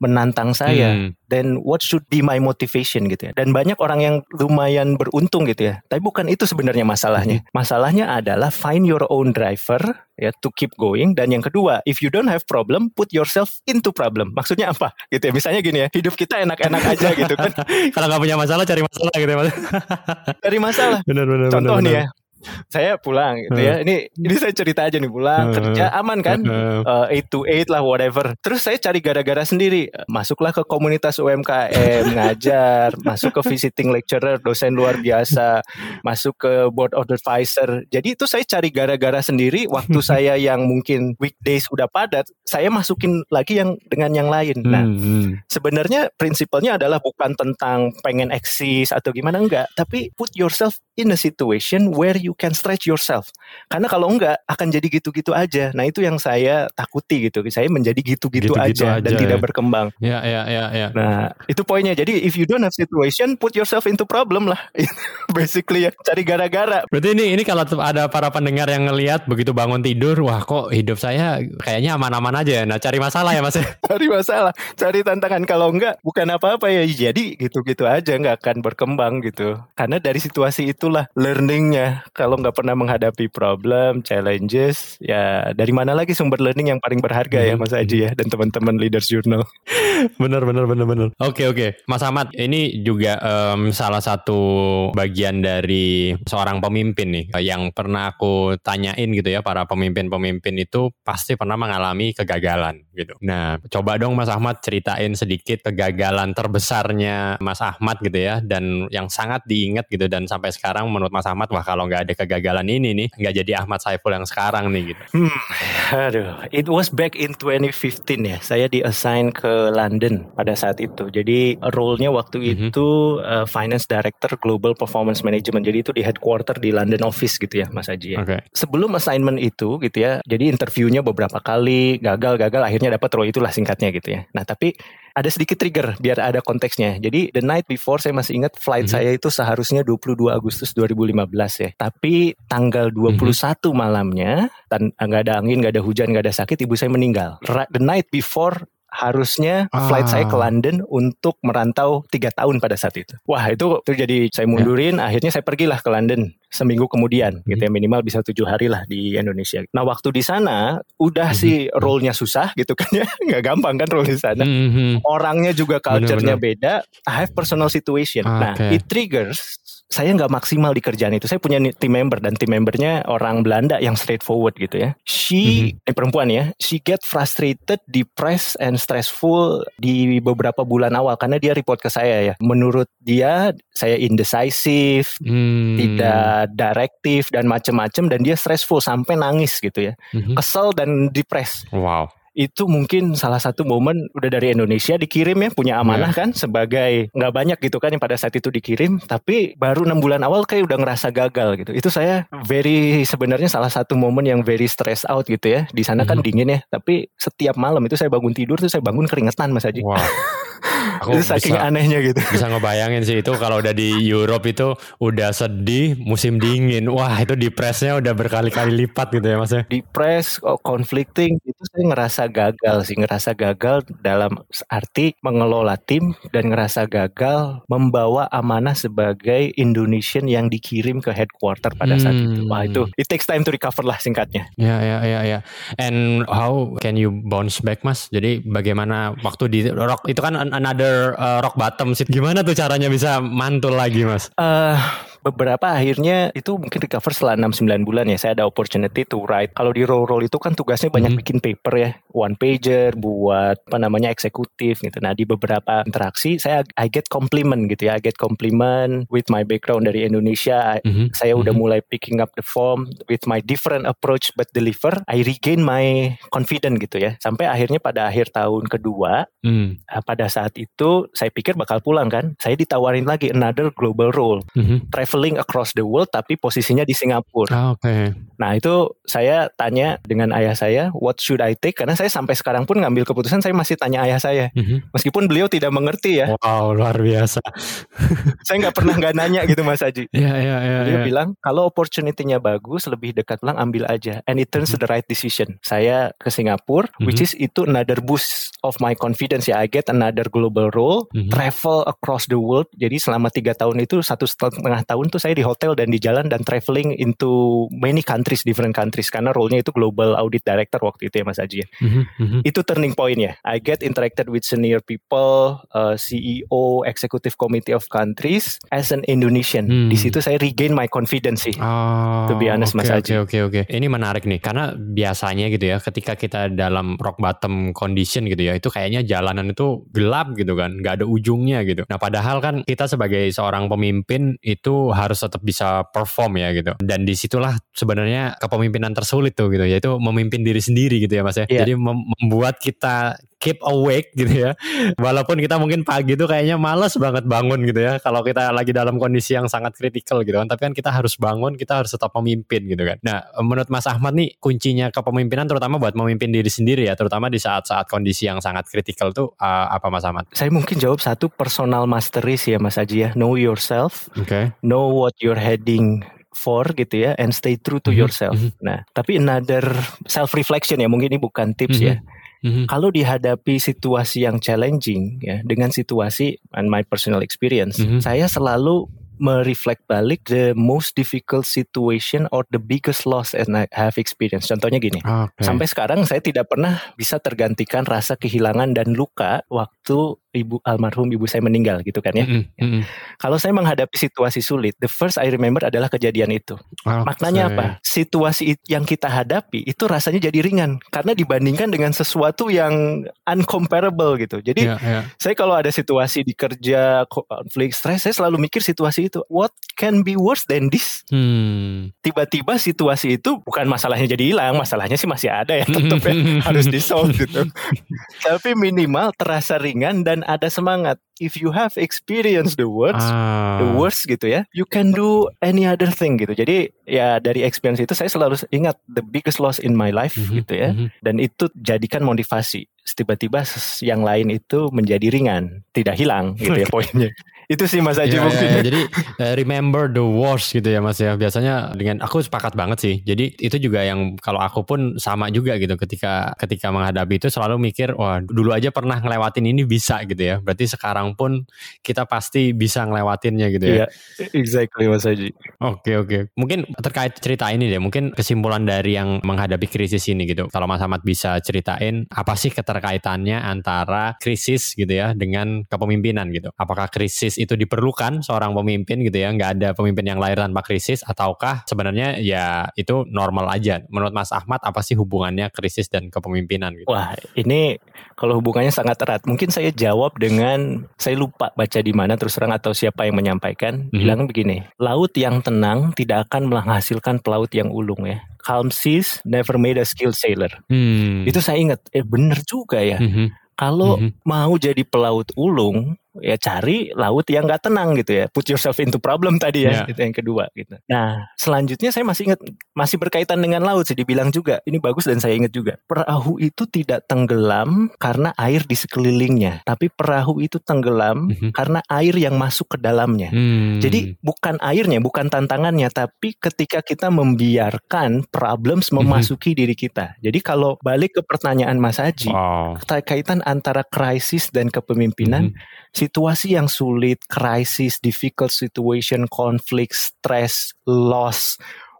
menantang saya. Hmm. Then what should be my motivation gitu ya. Dan banyak orang yang lumayan beruntung gitu ya. Tapi bukan itu sebenarnya masalahnya. Masalahnya adalah find your own driver ya to keep going dan yang kedua, if you don't have problem, put yourself into problem. Maksudnya apa? Gitu ya. Misalnya gini ya, hidup kita enak-enak aja gitu kan. Kalau nggak punya masalah cari masalah gitu ya. Dari masalah. benar benar. Contoh benar, nih ya. Saya pulang gitu ya. Ini ini saya cerita aja nih pulang kerja aman kan? uh, 8 to 8 lah whatever. Terus saya cari gara-gara sendiri. Masuklah ke komunitas UMKM, ngajar, masuk ke visiting lecturer, dosen luar biasa, masuk ke board of advisor. Jadi itu saya cari gara-gara sendiri. Waktu saya yang mungkin weekdays udah padat, saya masukin lagi yang dengan yang lain. Nah, Hmm, hmm. sebenarnya prinsipalnya adalah bukan tentang pengen eksis atau gimana enggak, tapi put yourself in a situation where you can stretch yourself. Karena kalau enggak akan jadi gitu-gitu aja. Nah, itu yang saya takuti gitu. Saya menjadi gitu-gitu Gitu-gitu aja, dan aja, tidak ya. berkembang. Ya ya ya ya. Nah, itu poinnya. Jadi if you don't have situation, put yourself into problem lah. Basically ya, cari gara-gara. Berarti ini ini kalau ada para pendengar yang ngelihat begitu bangun tidur, wah kok hidup saya kayaknya aman-aman aja. ya. Nah, cari masalah ya Mas. Cari masalah, cari tantangan. Kalau enggak, bukan apa-apa ya. Jadi gitu-gitu aja, nggak akan berkembang gitu. Karena dari situasi itulah learningnya. Kalau nggak pernah menghadapi problem, challenges, ya dari mana lagi sumber learning yang paling berharga ya Mhm. Mas Aji ya dan teman-teman Leaders Journal. bener bener bener bener. Oke oke, Mas Ahmad, ini juga em, salah satu bagian dari seorang pemimpin nih yang pernah aku tanyain gitu ya para pemimpin-pemimpin itu pasti pernah mengalami kegagalan gitu. Nah, coba dong Mas Ahmad ceritain sedikit kegagalan terbesarnya Mas Ahmad gitu ya dan yang sangat diingat gitu dan sampai sekarang menurut Mas Ahmad wah kalau nggak ada kegagalan ini nih nggak jadi Ahmad Saiful yang sekarang nih gitu. Hmm, aduh, it was back in 2015 ya. Saya di-assign ke London pada saat itu. Jadi role-nya waktu Mhm. itu uh, Finance Director Global Performance Management. Jadi itu di headquarter di London office gitu ya, Mas Aji ya. Oke. Sebelum assignment itu gitu ya. Jadi interviewnya beberapa kali gagal-gagal akhirnya dapat role itulah singkatnya gitu ya. Nah, tapi ada sedikit trigger biar ada konteksnya. Jadi the night before saya masih ingat flight Mhm. saya itu seharusnya 22 Agustus 2015 ya. Tapi tanggal 21 malamnya dan nggak ada angin, nggak ada hujan, nggak ada sakit, ibu saya meninggal. Right, the night before harusnya flight Ah. saya ke London untuk merantau tiga tahun pada saat itu. Wah itu itu jadi saya mundurin. Akhirnya saya pergilah ke London seminggu kemudian, gitu ya minimal bisa tujuh hari lah di Indonesia. Nah waktu di sana udah Mhm. sih role-nya susah gitu kan ya, nggak gampang kan role di sana. Mhm. Orangnya juga culture-nya beda. I have personal situation. Nah Oke. it triggers saya nggak maksimal di kerjaan itu. Saya punya tim member dan tim membernya orang Belanda yang straightforward gitu ya. She, mm-hmm. eh, perempuan ya, she get frustrated, depressed, and stressful di beberapa bulan awal karena dia report ke saya ya. Menurut dia, saya indecisive, hmm. tidak direktif dan macem-macem dan dia stressful sampai nangis gitu ya. Mm-hmm. Kesel dan depressed. Wow itu mungkin salah satu momen udah dari Indonesia dikirim ya punya amanah yeah. kan sebagai nggak banyak gitu kan yang pada saat itu dikirim tapi baru enam bulan awal kayak udah ngerasa gagal gitu itu saya very sebenarnya salah satu momen yang very stress out gitu ya di sana mm -hmm. kan mhm. dingin ya tapi setiap malam itu saya bangun tidur tuh saya bangun keringetan mas Haji wow. Aku itu saking bisa, anehnya gitu. Bisa ngebayangin sih itu kalau udah di Europe itu udah sedih musim dingin. Wah itu depresnya udah berkali-kali lipat gitu ya mas ya. Depres, oh, conflicting itu saya ngerasa gagal sih. Ngerasa gagal dalam arti mengelola tim dan ngerasa gagal membawa amanah sebagai Indonesian yang dikirim ke headquarter pada saat hmm. itu. Wah itu it takes time to recover lah singkatnya. Ya ya ya ya. And how can you bounce back mas? Jadi bagaimana waktu di rock itu kan another uh, rock bottom sih. Gimana tuh caranya bisa mantul lagi, Mas? Uh, beberapa akhirnya itu mungkin recover setelah 6-9 bulan ya saya ada opportunity to write kalau di roll roll itu kan tugasnya banyak hmm. bikin paper ya one pager buat apa namanya eksekutif gitu nah di beberapa interaksi saya I get compliment gitu ya I get compliment with my background dari Indonesia hmm. saya udah hmm. mulai picking up the form with my different approach but deliver I regain my confidence gitu ya sampai akhirnya pada akhir tahun kedua hmm. pada saat itu saya pikir bakal pulang kan saya ditawarin lagi another global role hmm. travel traveling across the world tapi posisinya di Singapura. Ah, Oke. Okay. Nah itu saya tanya dengan ayah saya, what should I take? Karena saya sampai sekarang pun ngambil keputusan saya masih tanya ayah saya, mm-hmm. meskipun beliau tidak mengerti ya. Wow luar biasa. saya nggak pernah nggak nanya gitu Mas Haji. Iya iya iya. Beliau yeah. bilang kalau opportunity-nya bagus lebih dekat pulang ambil aja, and it turns mm-hmm. the right decision. Saya ke Singapura, mm-hmm. which is itu another boost of my confidence ya. I get another global role, mm-hmm. travel across the world. Jadi selama tiga tahun itu satu setengah tahun tahun tuh saya di hotel dan di jalan dan traveling into many countries, different countries karena role-nya itu global audit director waktu itu ya Mas Aji. Mm-hmm, mm-hmm. Itu turning point ya. I get interacted with senior people, uh, CEO, executive committee of countries as an Indonesian. Mm. Di situ saya regain my confidence sih. Oh, to be honest okay, Mas Aji. Oke okay, oke okay. Ini menarik nih karena biasanya gitu ya ketika kita dalam rock bottom condition gitu ya itu kayaknya jalanan itu gelap gitu kan, nggak ada ujungnya gitu. Nah padahal kan kita sebagai seorang pemimpin itu harus tetap bisa perform ya gitu. Dan di situlah sebenarnya kepemimpinan tersulit tuh gitu, yaitu memimpin diri sendiri gitu ya mas ya. Yeah. Jadi membuat kita keep awake gitu ya. Walaupun kita mungkin pagi tuh kayaknya males banget bangun gitu ya. Kalau kita lagi dalam kondisi yang sangat kritikal gitu kan. Tapi kan kita harus bangun, kita harus tetap memimpin gitu kan. Nah menurut Mas Ahmad nih kuncinya kepemimpinan terutama buat memimpin diri sendiri ya. Terutama di saat-saat kondisi yang sangat kritikal tuh uh, apa Mas Ahmad? Saya mungkin jawab satu personal mastery sih ya Mas Aji ya. Know yourself. Okay. Know what you're heading for gitu ya and stay true to -hmm. yourself. Mm -hmm. Nah, tapi another self reflection ya mungkin ini bukan tips mm -hmm. ya. Mm -hmm. Kalau dihadapi situasi yang challenging ya dengan situasi and my personal experience, mm -hmm. saya selalu mereflect balik the most difficult situation or the biggest loss that I have experienced. Contohnya gini, okay. sampai sekarang saya tidak pernah bisa tergantikan rasa kehilangan dan luka waktu ibu almarhum ibu saya meninggal gitu kan ya. Mm -hmm. Kalau saya menghadapi situasi sulit, the first I remember adalah kejadian itu. Okay. Maknanya apa? Situasi yang kita hadapi itu rasanya jadi ringan karena dibandingkan dengan sesuatu yang uncomparable gitu. Jadi yeah, yeah. saya kalau ada situasi di kerja konflik stres, saya selalu mikir situasi itu, what can be worse than this? Hmm. Tiba-tiba situasi itu bukan masalahnya jadi hilang, masalahnya sih masih ada ya tetap ya harus di solve gitu. Tapi minimal terasa ringan dan ada semangat. If you have experienced the worst, ah. the worst gitu ya, you can do any other thing gitu. Jadi ya dari experience itu saya selalu ingat the biggest loss in my life mm -hmm. gitu ya. Mm -hmm. Dan itu jadikan motivasi. Tiba-tiba yang lain itu menjadi ringan, tidak hilang gitu ya poinnya. Itu sih Mas Aji yeah, mungkin. Yeah, jadi uh, remember the worst gitu ya Mas ya. Biasanya dengan aku sepakat banget sih. Jadi itu juga yang kalau aku pun sama juga gitu ketika ketika menghadapi itu selalu mikir wah dulu aja pernah ngelewatin ini bisa gitu ya. Berarti sekarang pun kita pasti bisa ngelewatinnya gitu ya. Yeah, exactly Mas Aji. Oke okay, oke. Okay. Mungkin terkait cerita ini deh, mungkin kesimpulan dari yang menghadapi krisis ini gitu. Kalau Mas Ahmad bisa ceritain apa sih keterkaitannya antara krisis gitu ya dengan kepemimpinan gitu. Apakah krisis itu diperlukan seorang pemimpin gitu ya? Nggak ada pemimpin yang lahir tanpa krisis ataukah sebenarnya ya itu normal aja? Menurut Mas Ahmad apa sih hubungannya krisis dan kepemimpinan gitu? Wah, ini kalau hubungannya sangat erat. Mungkin saya jawab dengan saya lupa baca di mana terus terang atau siapa yang menyampaikan mm-hmm. bilang begini, laut yang tenang tidak akan menghasilkan pelaut yang ulung ya calm seas never made a skilled sailor. Hmm. Itu saya ingat, eh bener juga ya. Hmm. Kalau hmm. mau jadi pelaut ulung, ya cari laut yang nggak tenang gitu ya put yourself into problem tadi ya yeah. itu yang kedua gitu nah selanjutnya saya masih ingat masih berkaitan dengan laut sih dibilang juga ini bagus dan saya ingat juga perahu itu tidak tenggelam karena air di sekelilingnya tapi perahu itu tenggelam mm-hmm. karena air yang masuk ke dalamnya mm. jadi bukan airnya bukan tantangannya tapi ketika kita membiarkan problems mhm. memasuki mm-hmm. diri kita jadi kalau balik ke pertanyaan Mas Haji wow. kaitan antara krisis dan kepemimpinan mm-hmm situasi yang sulit, krisis, difficult situation, konflik, stres, loss,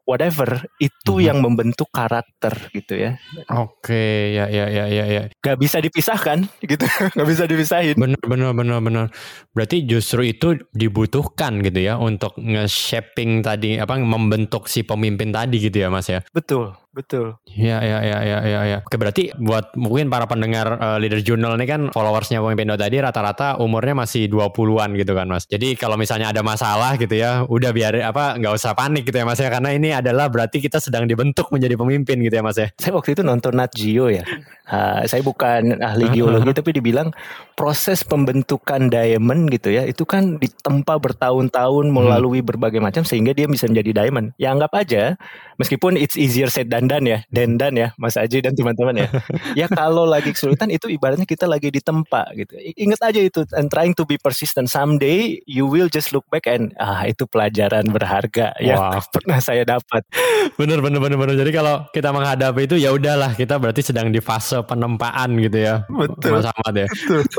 whatever itu hmm. yang membentuk karakter gitu ya. Oke, ya ya ya ya ya. Gak bisa dipisahkan gitu, gak bisa dipisahin. Benar benar benar benar. Berarti justru itu dibutuhkan gitu ya untuk nge-shaping tadi apa membentuk si pemimpin tadi gitu ya Mas ya. Betul. Betul. Ya, ya, ya, ya, ya, ya. Oke, berarti buat mungkin para pendengar uh, Leader Journal ini kan followersnya pemimpin tadi rata-rata umurnya masih 20-an gitu kan, Mas. Jadi kalau misalnya ada masalah gitu ya, udah biar apa nggak usah panik gitu ya, Mas ya. Karena ini adalah berarti kita sedang dibentuk menjadi pemimpin gitu ya, Mas ya. Saya waktu itu nonton Nat Geo ya. Uh, saya bukan ahli geologi tapi dibilang proses pembentukan diamond gitu ya, itu kan ditempa bertahun-tahun melalui hmm. berbagai macam sehingga dia bisa menjadi diamond. Ya anggap aja meskipun it's easier said than dandan ya, dendan ya, Mas Aji dan teman-teman ya. ya kalau lagi kesulitan itu ibaratnya kita lagi ditempa gitu. Ingat aja itu and trying to be persistent. Someday you will just look back and ah itu pelajaran berharga yang wow. pernah saya dapat. Bener bener bener bener. Jadi kalau kita menghadapi itu ya udahlah kita berarti sedang di fase penempaan gitu ya. Betul. Mas Ahmad ya. Betul.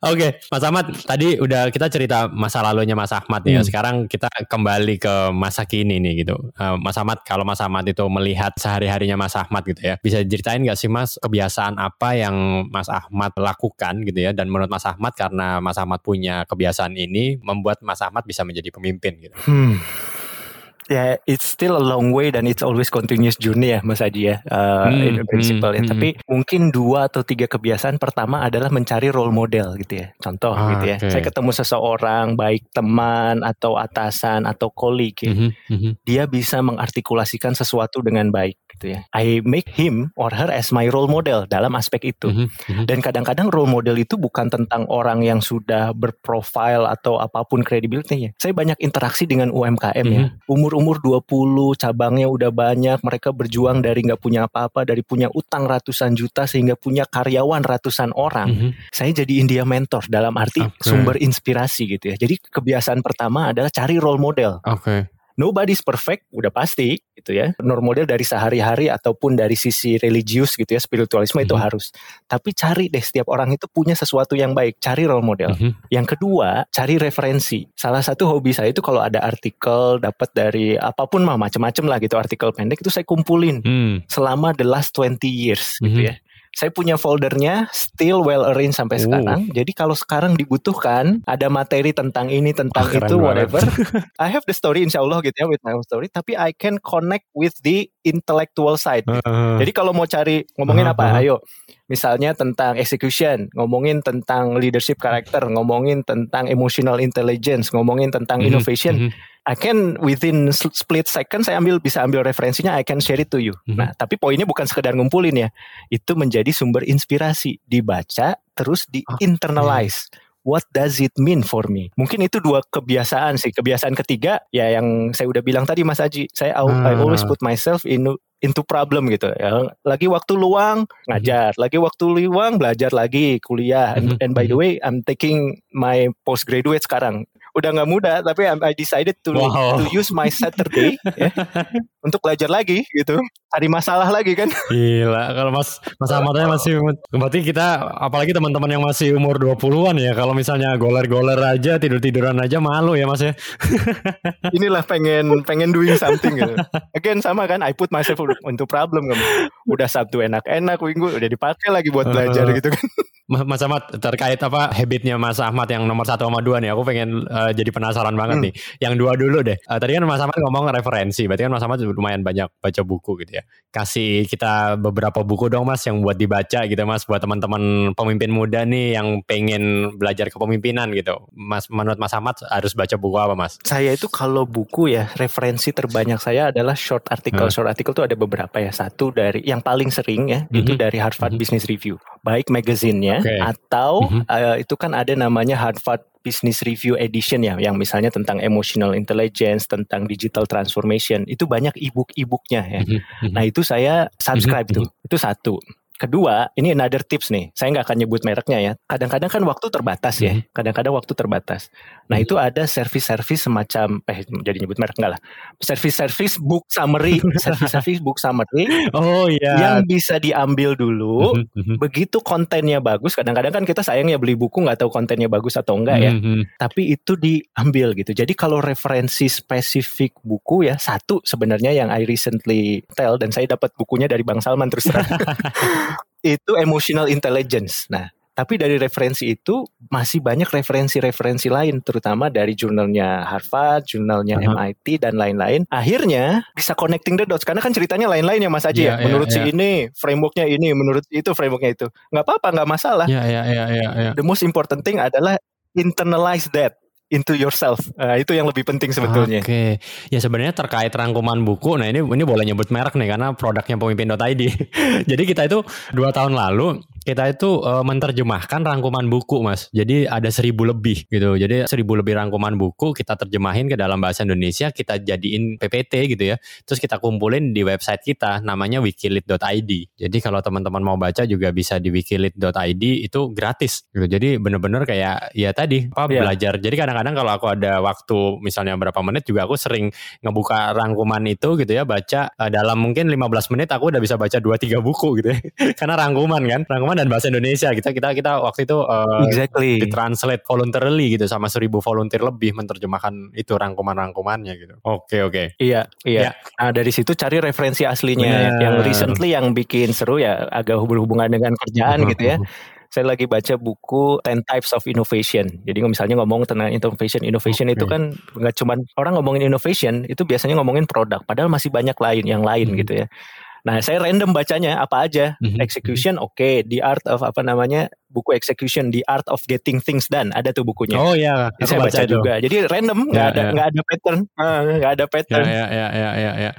Oke, okay, Mas Ahmad tadi udah kita cerita masa lalunya Mas Ahmad ya. Hmm. Sekarang kita kembali ke masa kini nih gitu. Uh, Mas Ahmad kalau Mas Ahmad itu melihat melihat sehari-harinya Mas Ahmad gitu ya. Bisa diceritain nggak sih Mas kebiasaan apa yang Mas Ahmad lakukan gitu ya? Dan menurut Mas Ahmad karena Mas Ahmad punya kebiasaan ini membuat Mas Ahmad bisa menjadi pemimpin gitu. Hmm yeah, it's still a long way dan it's always continuous journey ya Mas Adi ya uh, hmm, in principle hmm, ya. Hmm. Tapi mungkin dua atau tiga kebiasaan pertama adalah mencari role model gitu ya. Contoh ah, gitu ya. Okay. Saya ketemu seseorang baik teman atau atasan atau kolik ya. Hmm, hmm, hmm. Dia bisa mengartikulasikan sesuatu dengan baik gitu ya. I make him or her as my role model dalam aspek itu. Hmm, hmm. Dan kadang-kadang role model itu bukan tentang orang yang sudah berprofil atau apa pun kredibilitasnya. Saya banyak interaksi dengan UMKM hmm. ya. Umur umur 20 cabangnya udah banyak mereka berjuang dari nggak punya apa-apa dari punya utang ratusan juta sehingga punya karyawan ratusan orang mm -hmm. saya jadi India mentor dalam arti okay. sumber inspirasi gitu ya jadi kebiasaan pertama adalah cari role model okay nobody's perfect, udah pasti gitu ya. Normal model dari sehari-hari ataupun dari sisi religius gitu ya, spiritualisme mm -hmm. itu mhm. harus. Tapi cari deh setiap orang itu punya sesuatu yang baik, cari role model. Mm -hmm. Yang kedua, cari referensi. Salah satu hobi saya itu kalau ada artikel dapat dari apa pun mah macam-macam lah gitu, artikel pendek itu saya kumpulin mm. selama the last 20 years mm -hmm. gitu mhm. ya saya punya foldernya still well arranged sampai oh. sekarang. Jadi kalau sekarang dibutuhkan ada materi tentang ini tentang itu whatever, I have the story insya Allah gitu ya with my own story. Tapi I can connect with the intellectual side. Gitu. Uh, Jadi kalau mau cari ngomongin uh, apa, uh, ayo. Misalnya tentang execution, ngomongin tentang leadership character, ngomongin tentang emotional intelligence, ngomongin tentang mm -hmm, innovation. Mm -hmm I can within split second saya ambil bisa ambil referensinya I can share it to you. Mm -hmm. Nah, tapi poinnya bukan sekedar ngumpulin ya. Itu menjadi sumber inspirasi, dibaca terus di internalize. Okay. What does it mean for me? Mungkin itu dua kebiasaan sih. Kebiasaan ketiga ya yang saya udah bilang tadi Mas Aji, saya hmm. I always put myself in into problem gitu ya. Lagi waktu luang ngajar, lagi waktu luang belajar lagi kuliah. And, and by the way, I'm taking my postgraduate sekarang udah nggak muda tapi I decided to wow. to use my Saturday ya, untuk belajar lagi gitu cari masalah lagi kan. Gila, kalau Mas Mas Ahmadnya masih berarti kita apalagi teman-teman yang masih umur 20-an ya kalau misalnya goler-goler aja tidur-tiduran aja malu ya Mas ya. Inilah pengen pengen doing something gitu. Again sama kan I put myself untuk problem kan. Udah Sabtu enak-enak minggu udah dipakai lagi buat belajar gitu kan. Mas Ahmad terkait apa habitnya Mas Ahmad yang nomor satu sama dua nih aku pengen uh, jadi penasaran banget hmm. nih yang dua dulu deh uh, tadi kan Mas Ahmad ngomong referensi berarti kan Mas Ahmad lumayan banyak baca buku gitu ya kasih kita beberapa buku dong Mas yang buat dibaca gitu Mas buat teman-teman pemimpin muda nih yang pengen belajar kepemimpinan gitu Mas menurut Mas Ahmad harus baca buku apa Mas? Saya itu kalau buku ya referensi terbanyak saya adalah short article hmm. short article itu ada beberapa ya satu dari yang paling sering ya hmm. itu dari Harvard hmm. Business Review baik magazinnya okay. atau mm -hmm. uh, itu kan ada namanya Harvard Business Review Edition ya, yang misalnya tentang emotional intelligence, tentang digital transformation, itu banyak ebook-ebooknya ya. Mm -hmm. Nah itu saya subscribe -hmm. tuh, itu satu. Kedua, ini another tips nih. Saya nggak akan nyebut mereknya ya. Kadang-kadang kan waktu terbatas ya. Mhm. Kadang-kadang waktu terbatas. Nah mhm. itu ada service-service semacam, eh jadi nyebut merek enggak lah. Service-service book summary, service-service book summary. Oh iya. Yang bisa diambil dulu. Mhm, begitu kontennya bagus. Kadang-kadang kan kita sayang ya beli buku nggak tahu kontennya bagus atau enggak ya. Tapi itu diambil gitu. Jadi kalau referensi spesifik buku ya satu sebenarnya yang I recently tell dan saya dapat bukunya dari Bang Salman terus terang. itu emotional intelligence. Nah, tapi dari referensi itu masih banyak referensi-referensi lain, terutama dari jurnalnya Harvard, jurnalnya uh -huh. MIT dan lain-lain. Akhirnya bisa connecting the dots karena kan ceritanya lain-lain ya Mas Aji yeah, ya. Iya, menurut yeah, si yeah. ini frameworknya ini, menurut itu frameworknya itu. Nggak apa-apa, nggak masalah. Yeah, yeah, yeah, yeah, yeah. The most important thing adalah internalize that into yourself. Uh, itu yang lebih penting sebetulnya. Oke. Okay. Ya sebenarnya terkait rangkuman buku, nah ini ini boleh nyebut merek nih karena produknya pemimpin.id. Jadi kita itu dua tahun lalu kita itu uh, menerjemahkan rangkuman buku mas. Jadi ada seribu lebih gitu. Jadi seribu lebih rangkuman buku kita terjemahin ke dalam bahasa Indonesia kita jadiin PPT gitu ya. Terus kita kumpulin di website kita namanya wikilit.id jadi kalau teman-teman mau baca juga bisa di wikilit.id itu gratis gitu. Jadi bener-bener kayak ya tadi apa yeah. belajar. Jadi kadang-kadang kalau aku ada waktu misalnya berapa menit juga aku sering ngebuka rangkuman itu gitu ya baca uh, dalam mungkin 15 menit aku udah bisa baca 2-3 buku gitu ya. Karena rangkuman kan rangkuman rangkuman dan bahasa Indonesia. Kita kita kita waktu itu uh, exactly. ditranslate voluntarily gitu sama seribu volunteer lebih menerjemahkan itu rangkuman-rangkumannya gitu. Oke okay, oke. Okay. Iya iya. Ya. Nah dari situ cari referensi aslinya. Bener. Yang recently yang bikin seru ya agak berhubungan dengan kerjaan gitu ya saya lagi baca buku Ten Types of Innovation. Jadi misalnya ngomong tentang innovation, innovation okay. itu kan nggak cuma orang ngomongin innovation, itu biasanya ngomongin produk. Padahal masih banyak lain yang lain hmm. gitu ya. Nah, saya random bacanya apa aja. Mm-hmm. Execution oke, okay. The Art of apa namanya? buku Execution The Art of Getting Things Done ada tuh bukunya. Oh iya, saya baca, baca juga. Jadi random, nggak ya, ada ya. nggak ya. ada pattern, ah, nggak ada pattern. Ya ya ya ya ya.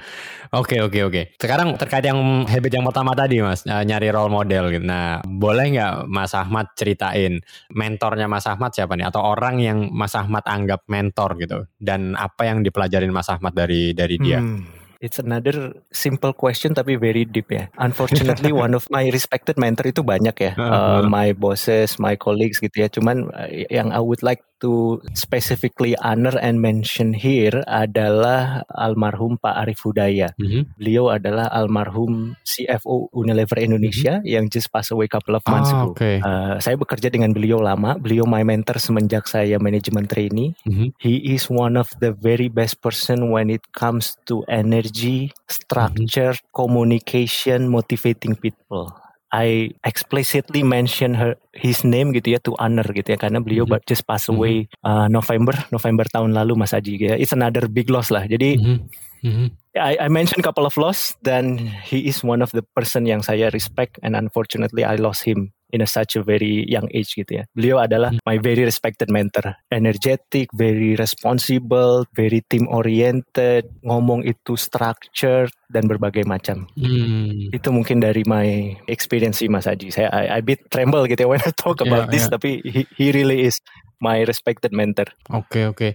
Oke oke oke. Sekarang terkait yang habit yang pertama tadi mas, eh, nyari role model. Gitu. Nah, boleh nggak Mas Ahmad ceritain mentornya Mas Ahmad siapa nih? Atau orang yang Mas Ahmad anggap mentor gitu? Dan apa yang dipelajarin Mas Ahmad dari dari dia? Hmm. It's another simple question tapi very deep ya. Unfortunately one of my respected mentor itu banyak ya. Uh, my bosses, my colleagues gitu ya. Cuman uh, yang I would like to specifically honor and mention here adalah almarhum Pak Arif Hudaya. Mm-hmm. Beliau adalah almarhum CFO Unilever Indonesia mm-hmm. yang just pass away couple of months ah, ago. Okay. Uh, saya bekerja dengan beliau lama. Beliau my mentor semenjak saya manajemen trainee. Mm-hmm. He is one of the very best person when it comes to energy, structure, mm-hmm. communication, motivating people. I explicitly mention her his name gitu ya to honor gitu ya karena beliau mm -hmm. just pass away mm -hmm. uh, November November tahun lalu Mas Aji gitu ya. It's another big loss lah. Jadi mm -hmm. I, I mentioned couple of loss dan he is one of the person yang saya respect and unfortunately I lost him in a such a very young age gitu ya. Beliau adalah hmm. my very respected mentor. Energetic, very responsible, very team oriented, ngomong itu structured dan berbagai macam. Hmm. Itu mungkin dari my experience sih Mas Adi. Saya I, I bit tremble gitu ya when I talk about yeah, this yeah. tapi he, he really is my respected mentor. Oke okay, oke. Okay.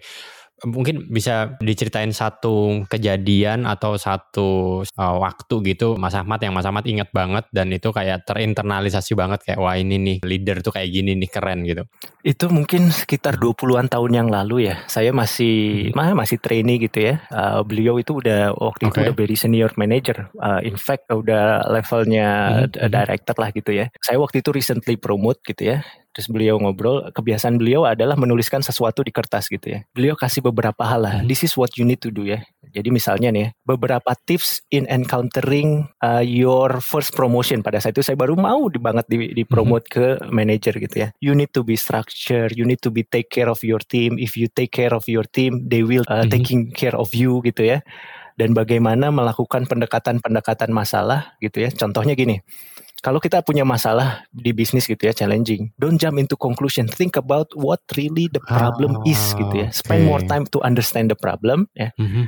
Mungkin bisa diceritain satu kejadian atau satu uh, waktu gitu Mas Ahmad yang Mas Ahmad ingat banget dan itu kayak terinternalisasi banget kayak wah ini nih leader tuh kayak gini nih keren gitu. Itu mungkin sekitar 20-an tahun yang lalu ya. Saya masih hmm. masih trainee gitu ya. Uh, beliau itu udah waktu okay. itu udah very senior manager. Uh, in fact udah levelnya hmm. director lah gitu ya. Saya waktu itu recently promote gitu ya terus beliau ngobrol kebiasaan beliau adalah menuliskan sesuatu di kertas gitu ya. Beliau kasih beberapa hal lah. This is what you need to do ya. Jadi misalnya nih beberapa tips in encountering uh, your first promotion. Pada saat itu saya baru mau di, banget di, di promote ke manager gitu ya. You need to be structure you need to be take care of your team. If you take care of your team they will uh, hmm. taking care of you gitu ya. Dan bagaimana melakukan pendekatan-pendekatan masalah gitu ya. Contohnya gini kalau kita punya masalah di bisnis gitu ya challenging don't jump into conclusion. Think about what really the problem ah, is gitu ya. spend okay. more time to understand the problem ya. Mm -hmm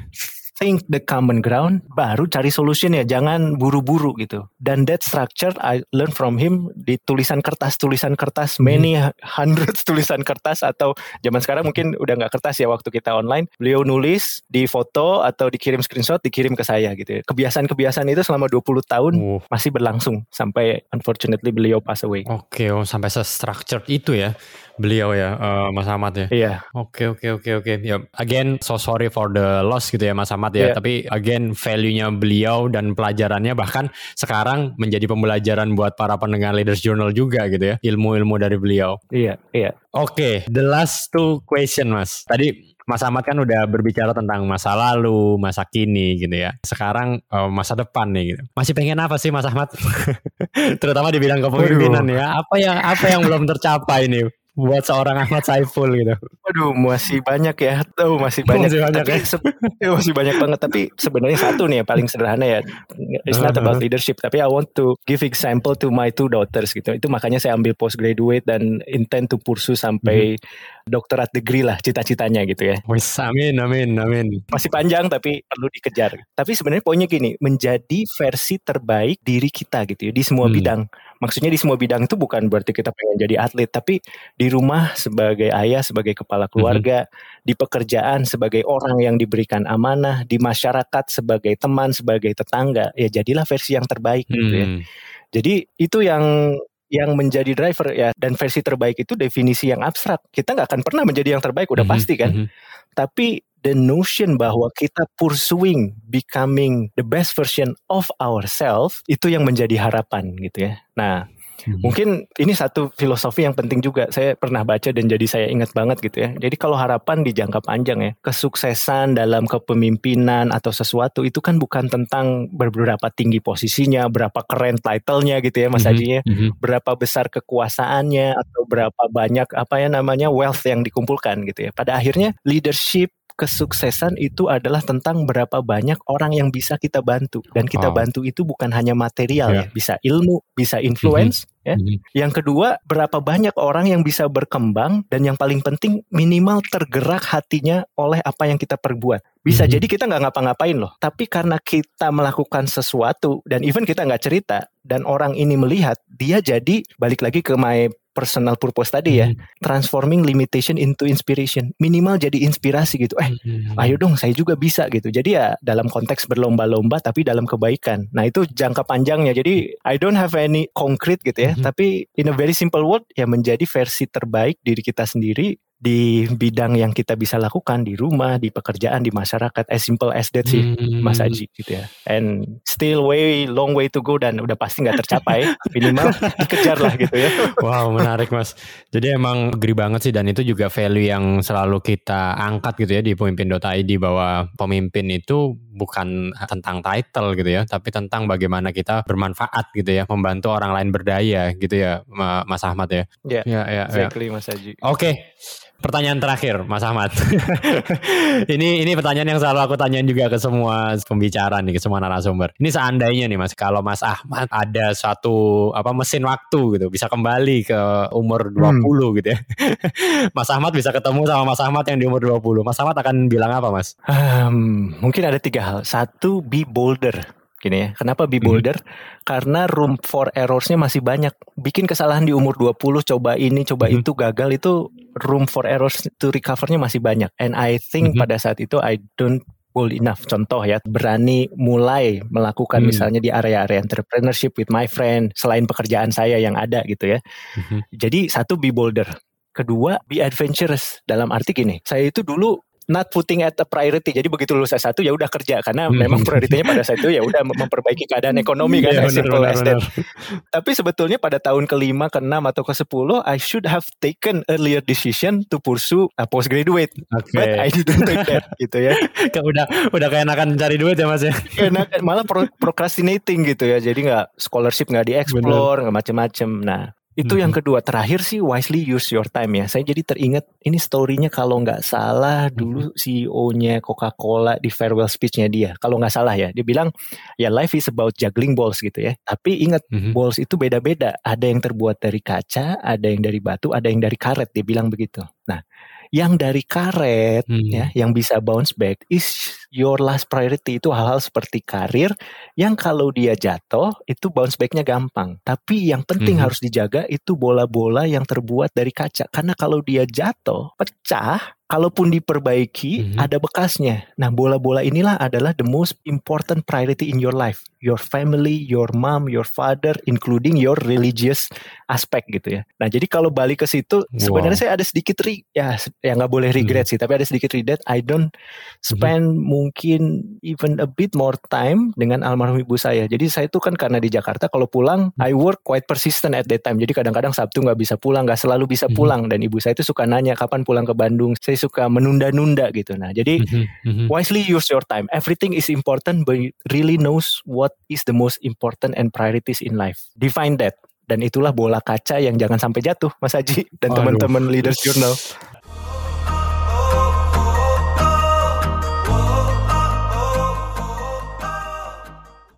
think the common ground, baru cari solution ya, jangan buru-buru gitu. Dan that structure I learn from him di tulisan kertas, tulisan kertas, hmm. many hundreds tulisan kertas atau zaman sekarang mungkin udah nggak kertas ya waktu kita online. Beliau nulis di foto atau dikirim screenshot, dikirim ke saya gitu. Ya. Kebiasaan-kebiasaan itu selama 20 tahun uh. masih berlangsung sampai unfortunately beliau pass away. Oke, okay, oh sampai se-structured itu ya beliau ya uh, Mas Ahmad ya. Iya. Oke oke oke oke. Ya again so sorry for the loss gitu ya Mas Ahmad ya. Yeah. Tapi again value-nya beliau dan pelajarannya bahkan sekarang menjadi pembelajaran buat para pendengar Leaders Journal juga gitu ya. Ilmu-ilmu dari beliau. Iya, iya. Oke, okay, the last two question Mas. Tadi Mas Ahmad kan udah berbicara tentang masa lalu, masa kini gitu ya. Sekarang uh, masa depan nih gitu. Masih pengen apa sih Mas Ahmad? Terutama di bidang kepemimpinan ya. Apa yang apa yang belum tercapai nih? Buat seorang Ahmad Saiful gitu. Waduh, masih banyak ya. Tuh, masih banyak. Masih banyak tapi, ya. masih banyak banget. Tapi sebenarnya satu nih yang paling sederhana ya. It's not about leadership. Tapi I want to give example to my two daughters gitu. Itu makanya saya ambil postgraduate dan intend to pursue sampai mm-hmm. dokterat degree lah cita-citanya gitu ya. Wis, amin, amin, amin. Masih panjang tapi perlu dikejar. Tapi sebenarnya poinnya gini, menjadi versi terbaik diri kita gitu ya di semua hmm. bidang maksudnya di semua bidang itu bukan berarti kita pengen jadi atlet tapi di rumah sebagai ayah sebagai kepala keluarga mm-hmm. di pekerjaan sebagai orang yang diberikan amanah di masyarakat sebagai teman sebagai tetangga ya jadilah versi yang terbaik mm. gitu ya hmm. jadi itu yang yang menjadi driver ya dan versi terbaik itu definisi yang abstrak kita nggak akan pernah menjadi yang terbaik udah mm-hmm. pasti kan mm-hmm. tapi the notion bahwa kita pursuing becoming the best version of ourselves itu yang menjadi harapan gitu ya. Nah, hmm. mungkin ini satu filosofi yang penting juga. Saya pernah baca dan jadi saya ingat banget gitu ya. Jadi kalau harapan di jangka panjang ya, kesuksesan dalam kepemimpinan atau sesuatu itu kan bukan tentang berapa tinggi posisinya, berapa keren title-nya gitu ya Mas hmm. Haji ya, hmm. berapa besar kekuasaannya atau berapa banyak apa ya namanya wealth yang dikumpulkan gitu ya. Pada akhirnya leadership kesuksesan itu adalah tentang berapa banyak orang yang bisa kita bantu dan kita oh. bantu itu bukan hanya material yeah. ya, bisa ilmu, bisa influence mm-hmm. ya. Mm-hmm. Yang kedua, berapa banyak orang yang bisa berkembang dan yang paling penting minimal tergerak hatinya oleh apa yang kita perbuat. Bisa mm-hmm. jadi kita nggak ngapa-ngapain loh, tapi karena kita melakukan sesuatu dan even kita nggak cerita dan orang ini melihat, dia jadi balik lagi ke my personal purpose tadi ya, hmm. transforming limitation into inspiration. Minimal jadi inspirasi gitu. Eh, hmm. ayo dong saya juga bisa gitu. Jadi ya dalam konteks berlomba-lomba tapi dalam kebaikan. Nah, itu jangka panjangnya. Jadi I don't have any concrete gitu ya, hmm. tapi in a very simple word ya menjadi versi terbaik diri kita sendiri di bidang yang kita bisa lakukan di rumah, di pekerjaan, di masyarakat, as simple as that sih, hmm. Mas Aji gitu ya. And still way long way to go dan udah pasti nggak tercapai, minimal dikejar lah gitu ya. Wow, menarik Mas. Jadi emang geri banget sih dan itu juga value yang selalu kita angkat gitu ya di pemimpin.id bahwa pemimpin itu bukan tentang title gitu ya, tapi tentang bagaimana kita bermanfaat gitu ya, membantu orang lain berdaya gitu ya, Mas Ahmad ya. Iya, yeah, ya, ya, exactly ya. Mas Aji. Oke. Okay. Pertanyaan terakhir, Mas Ahmad. ini ini pertanyaan yang selalu aku tanyain juga ke semua pembicara nih, ke semua narasumber. Ini seandainya nih Mas, kalau Mas Ahmad ada suatu apa mesin waktu gitu, bisa kembali ke umur 20 hmm. gitu ya. Mas Ahmad bisa ketemu sama Mas Ahmad yang di umur 20. Mas Ahmad akan bilang apa, Mas? Um, mungkin ada tiga hal. Satu, be bolder gini ya. Kenapa be mhm. bolder? Mm -hmm. Karena room for errorsnya masih banyak. Bikin kesalahan di umur 20, coba ini, coba mm -hmm. itu, gagal itu room for errors to recovernya masih banyak. And I think mm-hmm. pada saat itu I don't bold enough. Contoh ya, berani mulai melakukan hmm. misalnya di area-area entrepreneurship with my friend selain pekerjaan saya yang ada gitu ya. Hmm. Jadi satu be bolder. Kedua, be adventurous dalam arti gini. Saya itu dulu not putting at a priority. Jadi begitu lulus S1 ya udah kerja karena hmm. memang prioritinya pada saat itu ya udah memperbaiki keadaan ekonomi kan yeah, as simple as that. Tapi sebetulnya pada tahun kelima, keenam atau ke sepuluh I should have taken earlier decision to pursue a postgraduate. Okay. But I didn't take that gitu ya. udah udah kayak enakan cari duit ya Mas ya. malah pro procrastinating gitu ya. Jadi nggak scholarship nggak dieksplor, nggak macem-macem. Nah, itu hmm. yang kedua. Terakhir sih wisely use your time ya. Saya jadi teringat ini storynya kalau nggak salah dulu CEO-nya Coca-Cola di farewell speech-nya dia. Kalau nggak salah ya, dia bilang ya life is about juggling balls gitu ya. Tapi ingat hmm. balls itu beda-beda. Ada yang terbuat dari kaca, ada yang dari batu, ada yang dari karet. Dia bilang begitu. Nah, yang dari karet hmm. ya yang bisa bounce back is your last priority itu hal-hal seperti karir yang kalau dia jatuh itu bounce backnya gampang tapi yang penting hmm. harus dijaga itu bola-bola yang terbuat dari kaca karena kalau dia jatuh pecah kalaupun diperbaiki mm-hmm. ada bekasnya. Nah, bola-bola inilah adalah the most important priority in your life. Your family, your mom, your father, including your religious aspect gitu ya. Nah, jadi kalau balik ke situ wow. sebenarnya saya ada sedikit ri ya ya nggak boleh regret mm-hmm. sih, tapi ada sedikit regret. I don't spend mm-hmm. mungkin even a bit more time dengan almarhum ibu saya. Jadi saya itu kan karena di Jakarta kalau pulang mm-hmm. I work quite persistent at that time. Jadi kadang-kadang Sabtu nggak bisa pulang, nggak selalu bisa mm-hmm. pulang dan ibu saya itu suka nanya kapan pulang ke Bandung. Saya suka menunda-nunda gitu. Nah, jadi mm-hmm. wisely use your time. Everything is important, but really knows what is the most important and priorities in life. Define that. Dan itulah bola kaca yang jangan sampai jatuh, Mas Haji dan teman-teman Leaders Journal.